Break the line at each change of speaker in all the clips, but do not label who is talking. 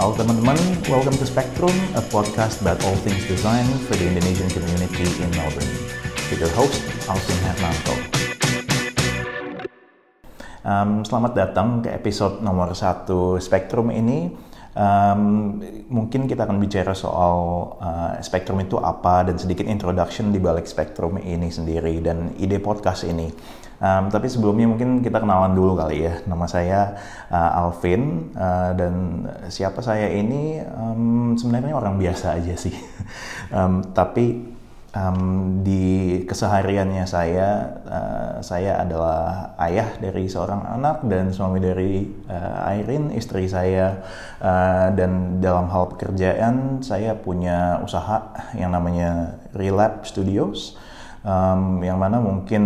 Halo teman-teman, welcome to Spectrum, a podcast about all things design for the Indonesian community in Melbourne. With your host, Alvin Hermanto. Um, selamat datang ke episode nomor satu Spectrum ini. Um, mungkin kita akan bicara soal uh, Spectrum itu apa dan sedikit introduction di balik Spectrum ini sendiri dan ide podcast ini. Um, tapi sebelumnya mungkin kita kenalan dulu kali ya. Nama saya uh, Alvin uh, dan siapa saya ini um, sebenarnya orang biasa aja sih. um, tapi um, di kesehariannya saya, uh, saya adalah ayah dari seorang anak dan suami dari uh, Airin, istri saya. Uh, dan dalam hal pekerjaan, saya punya usaha yang namanya Relap Studios um, yang mana mungkin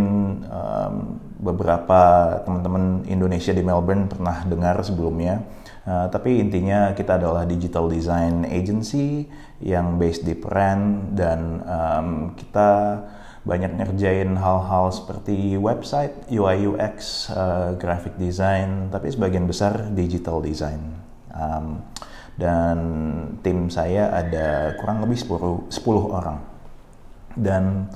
um, beberapa teman-teman Indonesia di Melbourne pernah dengar sebelumnya. Uh, tapi intinya kita adalah digital design agency yang based di Peran dan um, kita banyak ngerjain hal-hal seperti website, UI UX, uh, graphic design, tapi sebagian besar digital design. Um, dan tim saya ada kurang lebih 10, 10 orang. Dan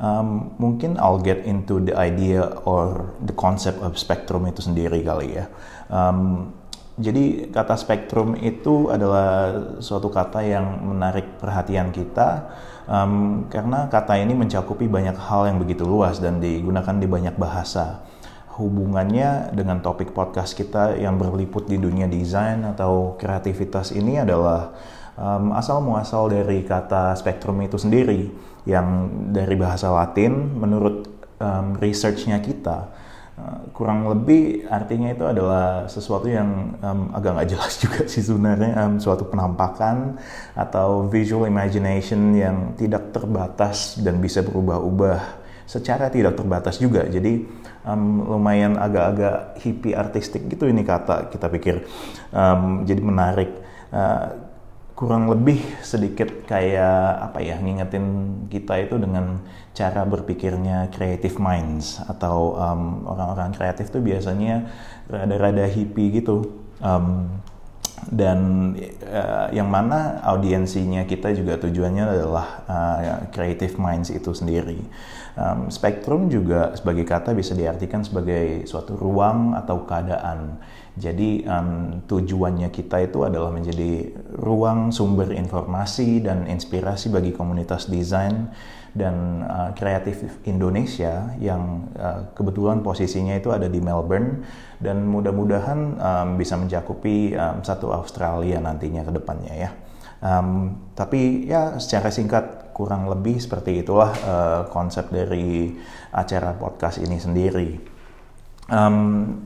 um, mungkin I'll get into the idea or the concept of spectrum itu sendiri kali ya. Um, jadi kata spektrum itu adalah suatu kata yang menarik perhatian kita um, karena kata ini mencakupi banyak hal yang begitu luas dan digunakan di banyak bahasa. Hubungannya dengan topik podcast kita yang berliput di dunia desain atau kreativitas ini adalah um, asal muasal dari kata spektrum itu sendiri yang dari bahasa Latin menurut um, researchnya kita kurang lebih artinya itu adalah sesuatu yang um, agak nggak jelas juga sih sebenarnya um, suatu penampakan atau visual imagination yang tidak terbatas dan bisa berubah-ubah secara tidak terbatas juga. Jadi um, lumayan agak-agak hippie artistik gitu ini kata kita pikir um, jadi menarik. Uh, kurang lebih sedikit kayak apa ya ngingetin kita itu dengan cara berpikirnya creative minds atau um, orang-orang kreatif tuh biasanya rada-rada hippie gitu um, dan uh, yang mana audiensinya kita juga tujuannya adalah uh, creative minds itu sendiri. Um, spektrum juga sebagai kata bisa diartikan sebagai suatu ruang atau keadaan jadi um, tujuannya kita itu adalah menjadi ruang sumber informasi dan inspirasi bagi komunitas desain dan uh, kreatif Indonesia yang uh, kebetulan posisinya itu ada di Melbourne dan mudah-mudahan um, bisa mencakupi um, satu Australia nantinya ke depannya ya. Um, tapi ya secara singkat kurang lebih seperti itulah uh, konsep dari acara podcast ini sendiri. Um,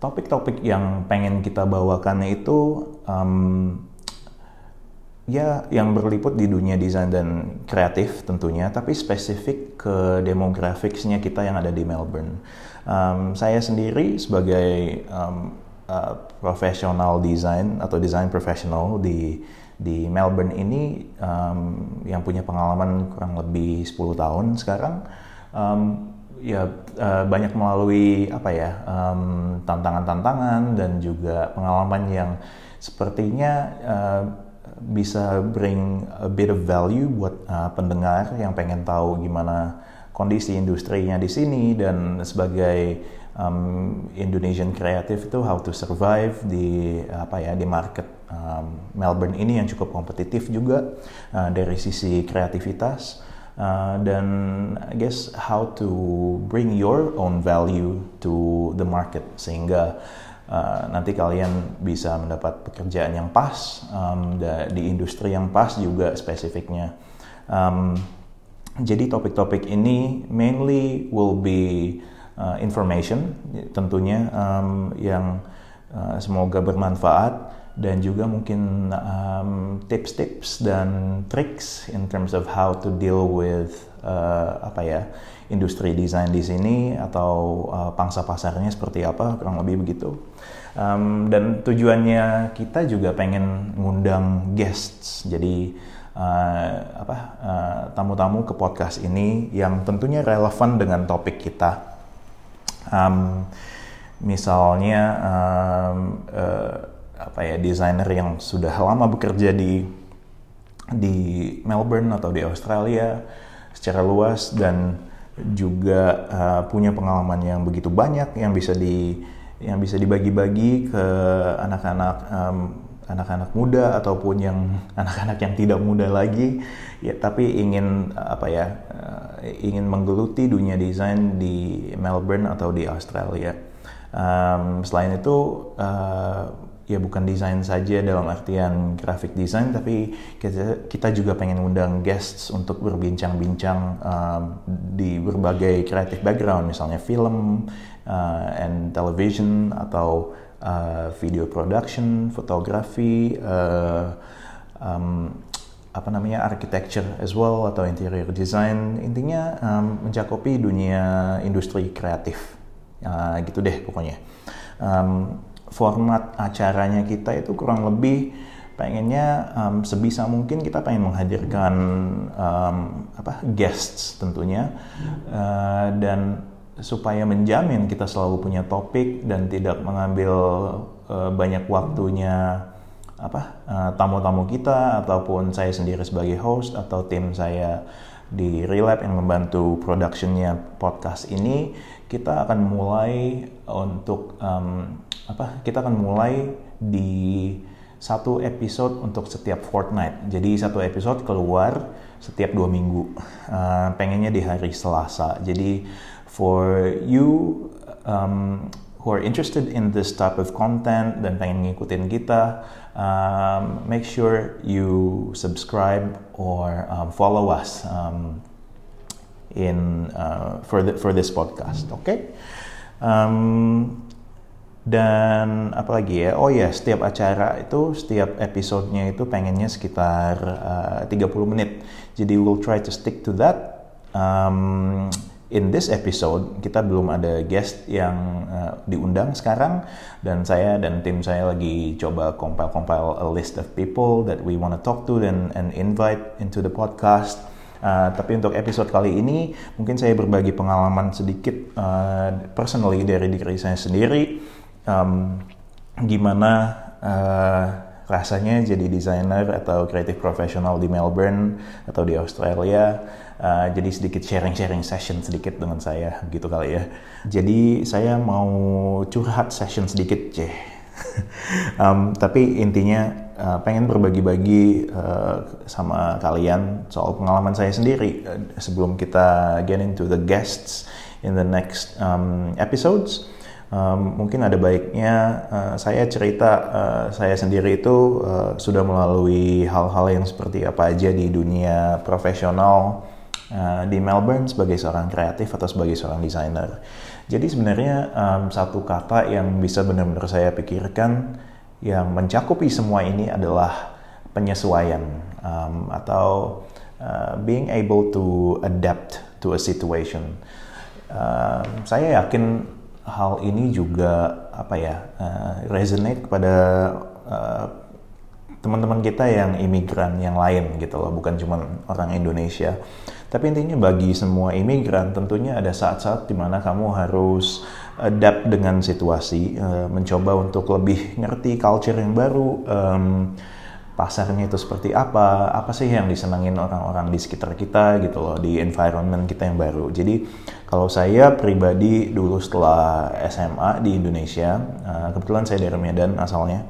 topik-topik yang pengen kita bawakan itu um, ya yang berliput di dunia desain dan kreatif tentunya, tapi spesifik ke demografiknya kita yang ada di Melbourne. Um, saya sendiri sebagai um, uh, profesional desain atau desain profesional di di Melbourne ini um, yang punya pengalaman kurang lebih 10 tahun sekarang um, ya uh, banyak melalui apa ya tantangan-tantangan um, dan juga pengalaman yang sepertinya uh, bisa bring a bit of value buat uh, pendengar yang pengen tahu gimana kondisi industrinya di sini dan sebagai um, Indonesian creative itu how to survive di apa ya di market um, Melbourne ini yang cukup kompetitif juga uh, dari sisi kreativitas Uh, dan I guess how to bring your own value to the market sehingga uh, nanti kalian bisa mendapat pekerjaan yang pas um, di industri yang pas juga spesifiknya. Um, jadi topik-topik ini mainly will be uh, information tentunya um, yang uh, semoga bermanfaat dan juga mungkin tips-tips um, dan tricks in terms of how to deal with uh, apa ya industri desain di sini atau uh, pangsa pasarnya seperti apa kurang lebih begitu. Um, dan tujuannya kita juga pengen ngundang guests. Jadi uh, apa tamu-tamu uh, ke podcast ini yang tentunya relevan dengan topik kita. Um, misalnya um, uh, apa ya desainer yang sudah lama bekerja di di Melbourne atau di Australia secara luas dan juga uh, punya pengalaman yang begitu banyak yang bisa di yang bisa dibagi-bagi ke anak-anak um, anak-anak muda ataupun yang anak-anak yang tidak muda lagi. Ya tapi ingin apa ya uh, ingin menggeluti dunia desain di Melbourne atau di Australia. Um, selain itu uh, ya bukan desain saja dalam artian graphic design tapi kita, kita juga pengen undang guests untuk berbincang-bincang um, di berbagai creative background misalnya film uh, and television atau uh, video production, fotografi, uh, um, apa namanya architecture as well atau interior design intinya um, mencakupi dunia industri kreatif uh, gitu deh pokoknya. Um, format acaranya kita itu kurang lebih pengennya um, sebisa mungkin kita pengen menghadirkan um, apa guests tentunya. Uh, dan supaya menjamin kita selalu punya topik dan tidak mengambil uh, banyak waktunya apa tamu-tamu uh, kita ataupun saya sendiri sebagai host atau tim saya di Relab yang membantu productionnya podcast ini kita akan mulai untuk um, apa kita akan mulai di satu episode untuk setiap fortnight. Jadi satu episode keluar setiap dua minggu. Uh, pengennya di hari Selasa. Jadi for you um, who are interested in this type of content dan pengen ngikutin kita, um, make sure you subscribe or um, follow us um, in uh, for the, for this podcast. Oke. Okay? Um, dan apalagi ya, oh ya setiap acara itu, setiap episodenya itu pengennya sekitar uh, 30 menit. Jadi we'll try to stick to that. Um, in this episode kita belum ada guest yang uh, diundang sekarang dan saya dan tim saya lagi coba compile-compile a list of people that we want to talk to and, and invite into the podcast. Uh, tapi untuk episode kali ini mungkin saya berbagi pengalaman sedikit uh, personally dari diri saya sendiri um, gimana uh, rasanya jadi desainer atau creative professional di Melbourne atau di Australia. Uh, jadi sedikit sharing-sharing session sedikit dengan saya gitu kali ya. Jadi saya mau curhat session sedikit, ceh. um, tapi intinya uh, pengen berbagi-bagi uh, sama kalian soal pengalaman saya sendiri uh, sebelum kita get into the guests in the next um, episodes um, mungkin ada baiknya uh, saya cerita uh, saya sendiri itu uh, sudah melalui hal-hal yang seperti apa aja di dunia profesional uh, di Melbourne sebagai seorang kreatif atau sebagai seorang desainer. Jadi sebenarnya um, satu kata yang bisa benar-benar saya pikirkan yang mencakupi semua ini adalah penyesuaian um, atau uh, being able to adapt to a situation. Uh, saya yakin hal ini juga apa ya uh, resonate kepada uh, teman-teman kita yang imigran yang lain gitu loh, bukan cuma orang Indonesia. Tapi intinya bagi semua imigran tentunya ada saat-saat di mana kamu harus adapt dengan situasi, uh, mencoba untuk lebih ngerti culture yang baru, um, pasarnya itu seperti apa, apa sih yang disenangin orang-orang di sekitar kita gitu loh, di environment kita yang baru. Jadi kalau saya pribadi dulu setelah SMA di Indonesia, uh, kebetulan saya dari Medan asalnya,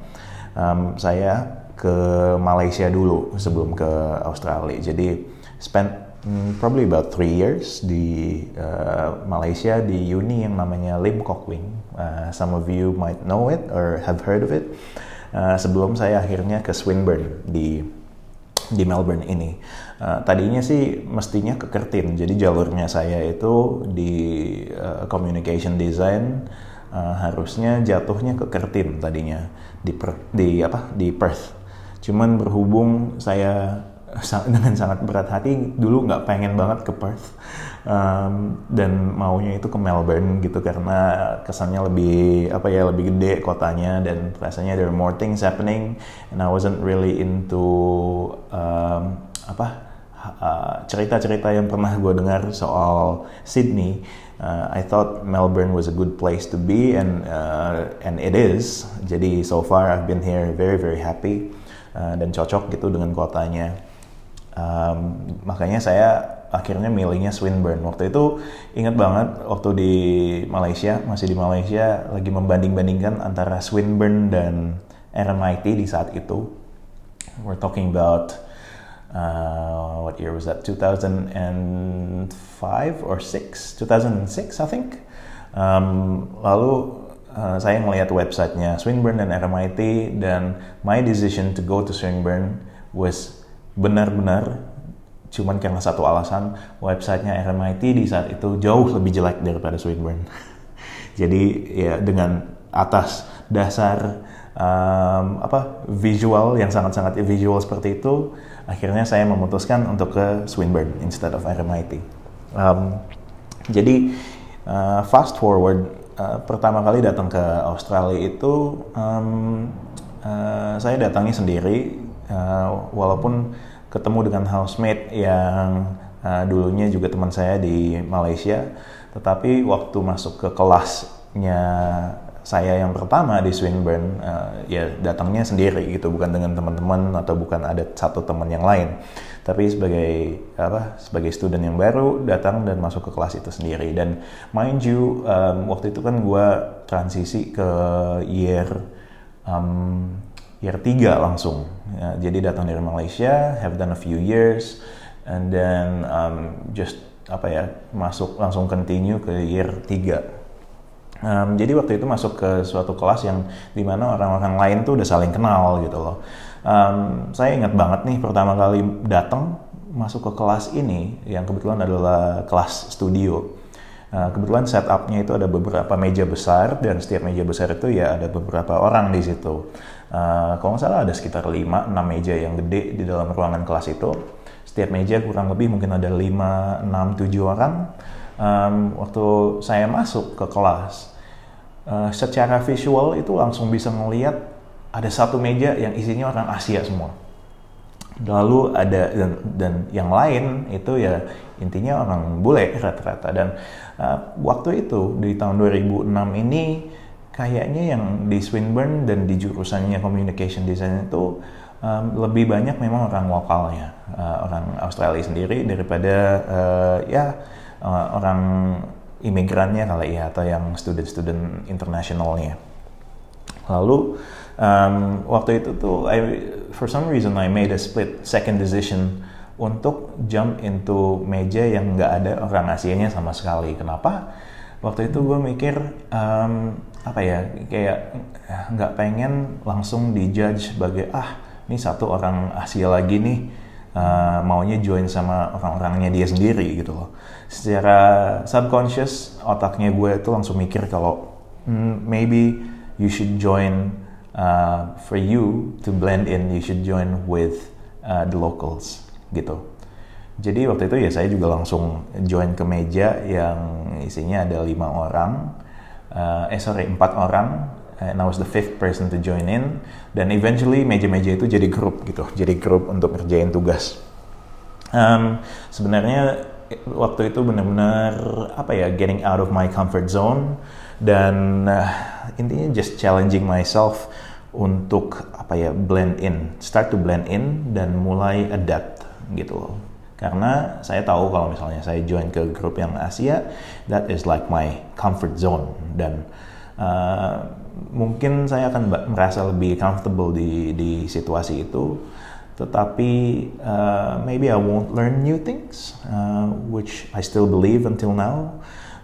um, saya ke Malaysia dulu sebelum ke Australia. Jadi spend um, probably about three years di uh, Malaysia di uni yang namanya Lim Kok Wing. Uh, some of you might know it or have heard of it. Uh, sebelum saya akhirnya ke Swinburne di di Melbourne ini. Uh, tadinya sih mestinya ke Kertin, jadi jalurnya saya itu di uh, communication design uh, harusnya jatuhnya ke Kertin tadinya di per, di apa di Perth. Cuman berhubung saya dengan sangat berat hati dulu nggak pengen banget ke Perth um, dan maunya itu ke Melbourne gitu karena kesannya lebih apa ya lebih gede kotanya dan rasanya there are more things happening and I wasn't really into um, apa uh, cerita-cerita yang pernah gue dengar soal Sydney, uh, I thought Melbourne was a good place to be and uh, and it is. Jadi so far I've been here very very happy uh, dan cocok gitu dengan kotanya. Um, makanya saya akhirnya milihnya Swinburne. Waktu itu ingat banget waktu di Malaysia, masih di Malaysia lagi membanding-bandingkan antara Swinburne dan RMIT di saat itu. We're talking about uh, what year was that? 2005 or 6? 2006 I think. Um, lalu uh, saya melihat websitenya Swinburne dan RMIT dan my decision to go to Swinburne was benar-benar cuman karena satu alasan websitenya RMIT di saat itu jauh lebih jelek daripada Swinburne. Jadi ya dengan atas dasar um, apa visual yang sangat-sangat visual seperti itu, akhirnya saya memutuskan untuk ke Swinburne instead of RMIT. Um, jadi uh, fast forward uh, pertama kali datang ke Australia itu um, uh, saya datangnya sendiri uh, walaupun ketemu dengan housemate yang uh, dulunya juga teman saya di Malaysia, tetapi waktu masuk ke kelasnya saya yang pertama di Swinburne uh, ya datangnya sendiri gitu bukan dengan teman-teman atau bukan ada satu teman yang lain. Tapi sebagai apa sebagai student yang baru datang dan masuk ke kelas itu sendiri. Dan mind you um, waktu itu kan gue transisi ke year um, year 3 langsung. Ya, jadi datang dari Malaysia, have done a few years, and then um, just apa ya masuk langsung continue ke year 3. Um, jadi waktu itu masuk ke suatu kelas yang di mana orang-orang lain tuh udah saling kenal gitu loh. Um, saya ingat banget nih pertama kali datang masuk ke kelas ini yang kebetulan adalah kelas studio. Uh, kebetulan setupnya itu ada beberapa meja besar dan setiap meja besar itu ya ada beberapa orang di situ. Uh, kalau nggak salah ada sekitar 5-6 meja yang gede di dalam ruangan kelas itu. Setiap meja kurang lebih mungkin ada 5, 6, 7 orang. Um, waktu saya masuk ke kelas, uh, secara visual itu langsung bisa melihat ada satu meja yang isinya orang Asia semua. Lalu ada dan, dan yang lain itu ya intinya orang bule rata-rata dan uh, waktu itu di tahun 2006 ini kayaknya yang di Swinburne dan di jurusannya communication design itu um, lebih banyak memang orang lokalnya, uh, orang Australia sendiri daripada uh, ya uh, orang imigrannya kali ya atau yang student-student internasionalnya. Lalu um, waktu itu tuh, I, for some reason I made a split second decision untuk jump into meja yang nggak ada orang Asianya sama sekali. Kenapa? Waktu itu gue mikir um, apa ya kayak nggak pengen langsung dijudge sebagai ah ini satu orang Asia lagi nih uh, maunya join sama orang-orangnya dia sendiri gitu loh. Secara subconscious otaknya gue itu langsung mikir kalau mm, maybe you should join uh, for you to blend in you should join with uh, the locals gitu. Jadi waktu itu ya saya juga langsung join ke meja yang isinya ada lima orang uh, eh sorry empat orang and I was the fifth person to join in dan eventually meja-meja itu jadi grup gitu jadi grup untuk ngerjain tugas um, sebenarnya waktu itu benar-benar apa ya getting out of my comfort zone dan uh, intinya just challenging myself untuk apa ya blend in start to blend in dan mulai adapt gitu loh karena saya tahu kalau misalnya saya join ke grup yang Asia, that is like my comfort zone dan uh, mungkin saya akan merasa lebih comfortable di di situasi itu. Tetapi uh, maybe I won't learn new things, uh, which I still believe until now.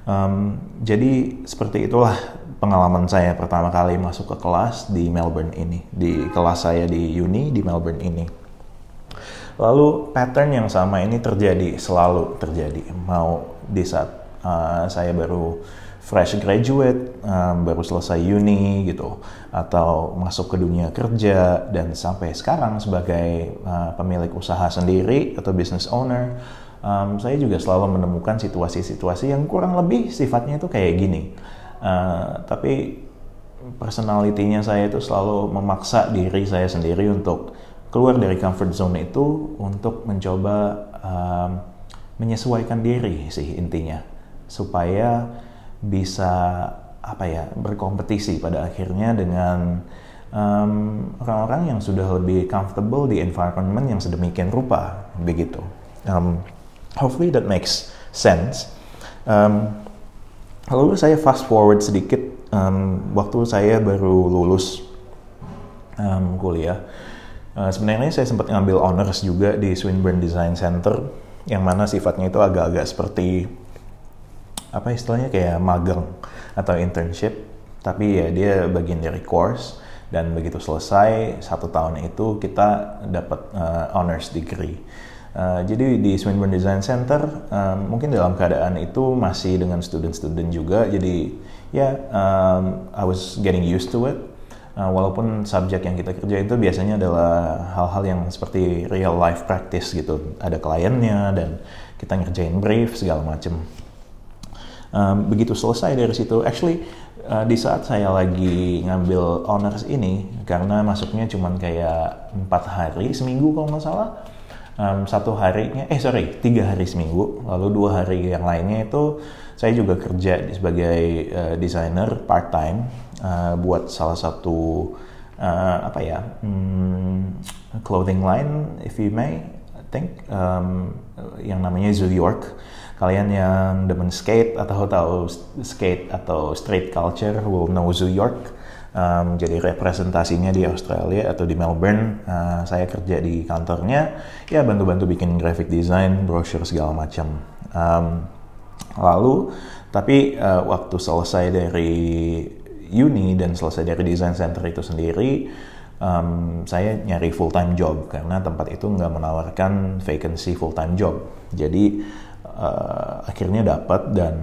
Um, jadi seperti itulah pengalaman saya pertama kali masuk ke kelas di Melbourne ini, di kelas saya di uni di Melbourne ini. Lalu pattern yang sama ini terjadi, selalu terjadi. Mau di saat uh, saya baru fresh graduate, um, baru selesai uni gitu, atau masuk ke dunia kerja, dan sampai sekarang sebagai uh, pemilik usaha sendiri atau business owner, um, saya juga selalu menemukan situasi-situasi yang kurang lebih sifatnya itu kayak gini. Uh, tapi personalitinya saya itu selalu memaksa diri saya sendiri untuk keluar dari comfort zone itu untuk mencoba um, menyesuaikan diri sih intinya supaya bisa apa ya berkompetisi pada akhirnya dengan orang-orang um, yang sudah lebih comfortable di environment yang sedemikian rupa begitu. Um, hopefully that makes sense. Um, lalu saya fast forward sedikit um, waktu saya baru lulus um, kuliah. Uh, sebenarnya saya sempat ngambil honors juga di Swinburne Design Center yang mana sifatnya itu agak-agak seperti apa istilahnya kayak magang atau internship tapi ya dia bagian dari course dan begitu selesai satu tahun itu kita dapat uh, honors degree. Uh, jadi di Swinburne Design Center um, mungkin dalam keadaan itu masih dengan student-student juga jadi ya yeah, um, I was getting used to it. Uh, walaupun subjek yang kita kerja itu biasanya adalah hal-hal yang seperti real life practice gitu, ada kliennya dan kita ngerjain brief segala macem. Um, begitu selesai dari situ, actually uh, di saat saya lagi ngambil honors ini karena masuknya cuma kayak empat hari seminggu kalau nggak salah um, satu harinya eh sorry tiga hari seminggu. Lalu dua hari yang lainnya itu saya juga kerja sebagai uh, desainer part time uh, buat salah satu uh, apa ya um, clothing line if you may I think um, yang namanya Zoo York. Kalian yang demen skate atau tahu skate atau street culture will know Zoo York um, jadi representasinya di Australia atau di Melbourne uh, saya kerja di kantornya ya bantu-bantu bikin graphic design brochure segala macam. Um, lalu tapi uh, waktu selesai dari uni dan selesai dari design center itu sendiri um, saya nyari full time job karena tempat itu nggak menawarkan vacancy full time job. Jadi uh, akhirnya dapat dan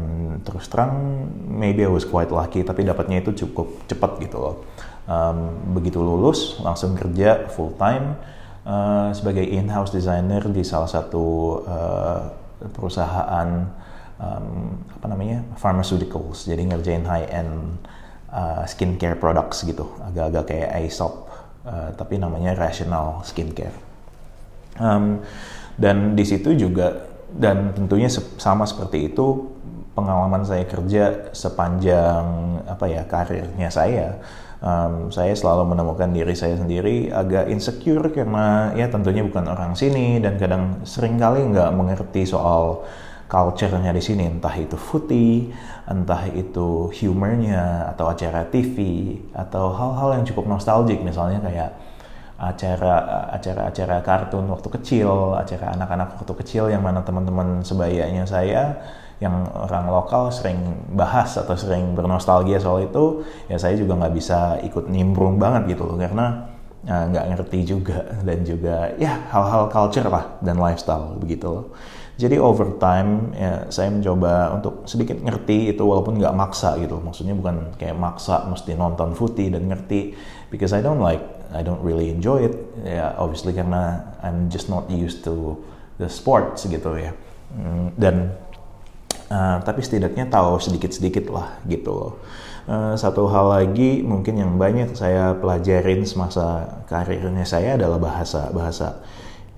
terus terang maybe I was quite lucky tapi dapatnya itu cukup cepat gitu loh. Um, begitu lulus langsung kerja full time uh, sebagai in-house designer di salah satu uh, perusahaan um, apa namanya pharmaceuticals. Jadi ngerjain high end uh, skincare products gitu. Agak-agak kayak Aesop uh, tapi namanya rational skincare. Um, dan di situ juga dan tentunya sama seperti itu pengalaman saya kerja sepanjang apa ya karirnya saya um, saya selalu menemukan diri saya sendiri agak insecure karena ya tentunya bukan orang sini dan kadang sering kali nggak mengerti soal culture-nya di sini. Entah itu footy entah itu humornya atau acara TV atau hal-hal yang cukup nostalgic. Misalnya kayak acara acara-acara kartun waktu kecil, acara anak-anak waktu kecil yang mana teman-teman sebayanya saya yang orang lokal sering bahas atau sering bernostalgia soal itu, ya saya juga nggak bisa ikut nimbrung banget gitu loh karena ya, nggak uh, ngerti juga dan juga ya hal-hal culture lah dan lifestyle begitu loh. Jadi over time ya, saya mencoba untuk sedikit ngerti itu walaupun nggak maksa gitu. Maksudnya bukan kayak maksa mesti nonton footy dan ngerti because I don't like I don't really enjoy it. Ya obviously karena I'm just not used to the sports gitu ya. Hmm, dan uh, tapi setidaknya tahu sedikit-sedikit lah gitu loh. Uh, satu hal lagi mungkin yang banyak saya pelajarin semasa karirnya saya adalah bahasa bahasa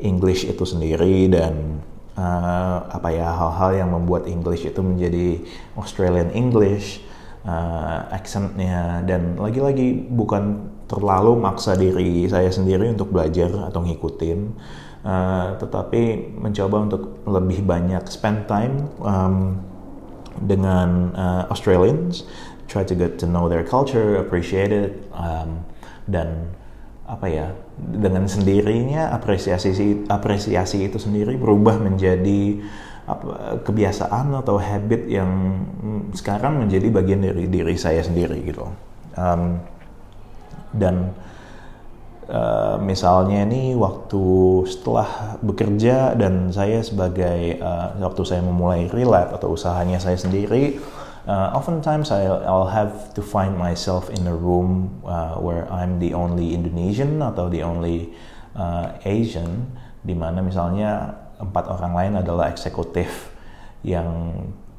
English itu sendiri dan uh, apa ya hal-hal yang membuat English itu menjadi Australian English uh, accentnya. Dan lagi-lagi bukan terlalu maksa diri saya sendiri untuk belajar atau ngikutin uh, tetapi mencoba untuk lebih banyak spend time um, dengan uh, Australians try to get to know their culture appreciate it um, dan apa ya dengan sendirinya apresiasi apresiasi itu sendiri berubah menjadi apa, kebiasaan atau habit yang sekarang menjadi bagian dari diri saya sendiri gitu. Um, dan uh, misalnya ini waktu setelah bekerja dan saya sebagai uh, waktu saya memulai relap atau usahanya saya sendiri uh, oftentimes I'll, I'll have to find myself in a room uh, where I'm the only Indonesian atau the only uh, Asian, di mana misalnya empat orang lain adalah eksekutif yang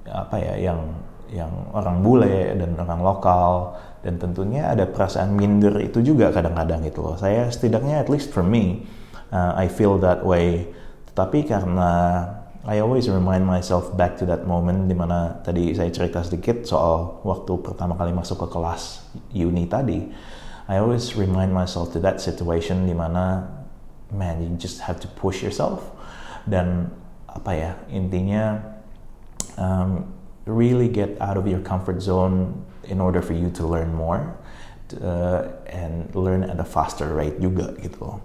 apa ya, yang yang orang bule dan orang lokal dan tentunya ada perasaan minder itu juga kadang-kadang gitu loh. Saya setidaknya at least for me, uh, I feel that way. Tetapi karena I always remind myself back to that moment di mana tadi saya cerita sedikit soal waktu pertama kali masuk ke kelas uni tadi. I always remind myself to that situation di mana man you just have to push yourself dan apa ya intinya um, really get out of your comfort zone in order for you to learn more uh, and learn at a faster rate juga gitu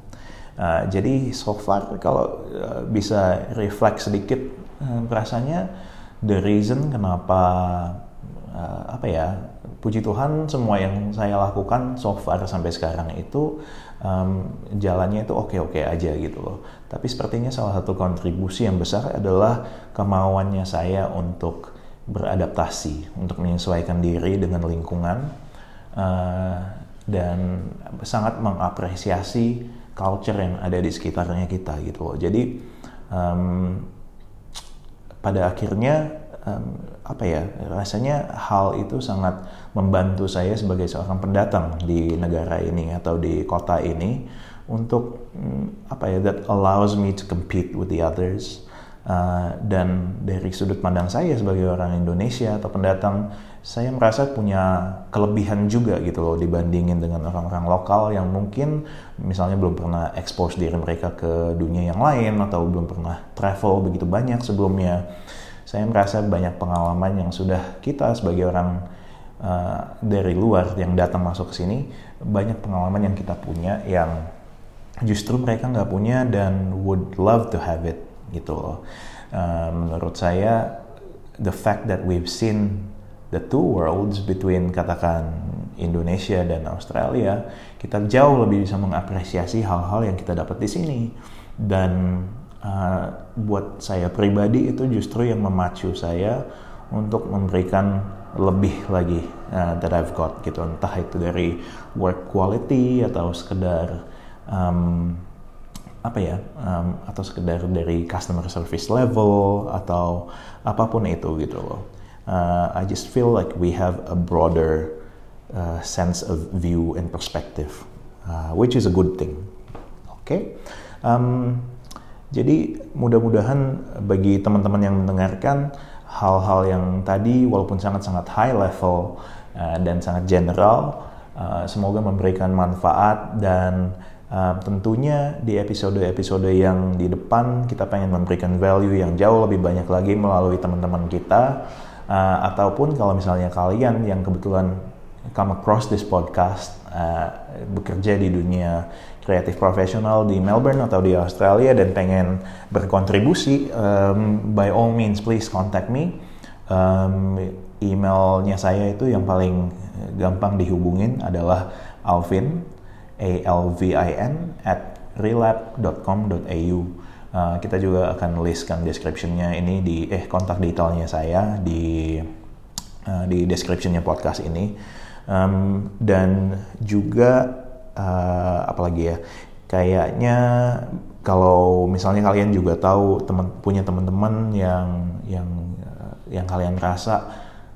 Uh, jadi so far kalau uh, bisa reflect sedikit uh, rasanya the reason kenapa uh, apa ya puji Tuhan semua yang saya lakukan so far sampai sekarang itu um, jalannya itu oke-oke aja gitu loh. Tapi sepertinya salah satu kontribusi yang besar adalah kemauannya saya untuk beradaptasi, untuk menyesuaikan diri dengan lingkungan uh, dan sangat mengapresiasi culture yang ada di sekitarnya kita gitu loh. Jadi um, pada akhirnya um, apa ya rasanya hal itu sangat membantu saya sebagai seorang pendatang di negara ini atau di kota ini untuk um, apa ya that allows me to compete with the others uh, dan dari sudut pandang saya sebagai orang Indonesia atau pendatang saya merasa punya kelebihan juga gitu loh dibandingin dengan orang-orang lokal yang mungkin misalnya belum pernah expose diri mereka ke dunia yang lain atau belum pernah travel begitu banyak sebelumnya saya merasa banyak pengalaman yang sudah kita sebagai orang uh, dari luar yang datang masuk ke sini banyak pengalaman yang kita punya yang justru mereka nggak punya dan would love to have it gitu loh. Uh, menurut saya the fact that we've seen the two worlds between katakan Indonesia dan Australia, kita jauh lebih bisa mengapresiasi hal-hal yang kita dapat di sini. Dan uh, buat saya pribadi itu justru yang memacu saya untuk memberikan lebih lagi uh, that I've got gitu. Entah itu dari work quality atau sekedar um, apa ya um, atau sekedar dari customer service level atau apa pun itu gitu loh uh, I just feel like we have a broader uh, sense of view and perspective uh, which is a good thing oke okay? um, jadi mudah-mudahan bagi teman-teman yang mendengarkan hal-hal yang tadi walaupun sangat-sangat high level uh, dan sangat general, uh, semoga memberikan manfaat dan uh, tentunya di episode-episode yang di depan kita pengen memberikan value yang jauh lebih banyak lagi melalui teman-teman kita uh, ataupun kalau misalnya kalian yang kebetulan come across this podcast uh, bekerja di dunia kreatif profesional di Melbourne atau di Australia dan pengen berkontribusi, um, by all means please contact me. Um, emailnya saya itu yang paling gampang dihubungin adalah Alvin, A L V I N at relap.com.au. Uh, kita juga akan listkan descriptionnya ini di eh kontak detailnya saya di uh, di descriptionnya podcast ini. Um, dan juga uh, apalagi ya kayaknya kalau misalnya kalian juga tahu teman punya teman-teman yang yang yang kalian rasa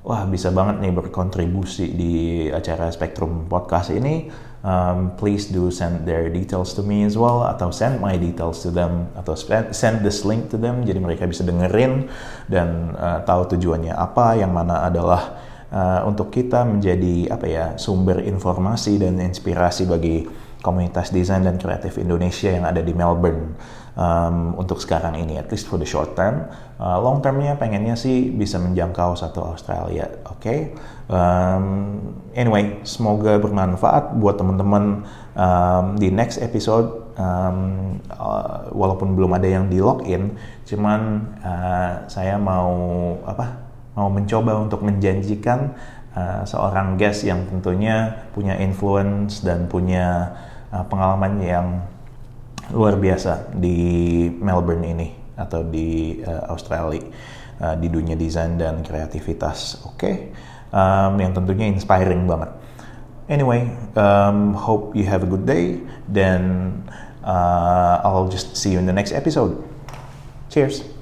wah bisa banget nih berkontribusi di acara Spectrum Podcast ini um, please do send their details to me as well atau send my details to them atau send this link to them jadi mereka bisa dengerin dan uh, tahu tujuannya apa yang mana adalah uh, untuk kita menjadi apa ya sumber informasi dan inspirasi bagi komunitas desain dan kreatif Indonesia yang ada di Melbourne um, untuk sekarang ini, at least for the short term. Uh, long termnya pengennya sih bisa menjangkau satu Australia, oke? Okay? Um, anyway, semoga bermanfaat buat teman-teman um, di next episode. Um, uh, walaupun belum ada yang di login, cuman uh, saya mau apa? mau mencoba untuk menjanjikan uh, seorang guest yang tentunya punya influence dan punya uh, pengalaman yang luar biasa di Melbourne ini atau di uh, Australia uh, di dunia desain dan kreativitas. Oke, okay? um, yang tentunya inspiring banget. Anyway, um, hope you have a good day. Then uh, I'll just see you in the next episode. Cheers.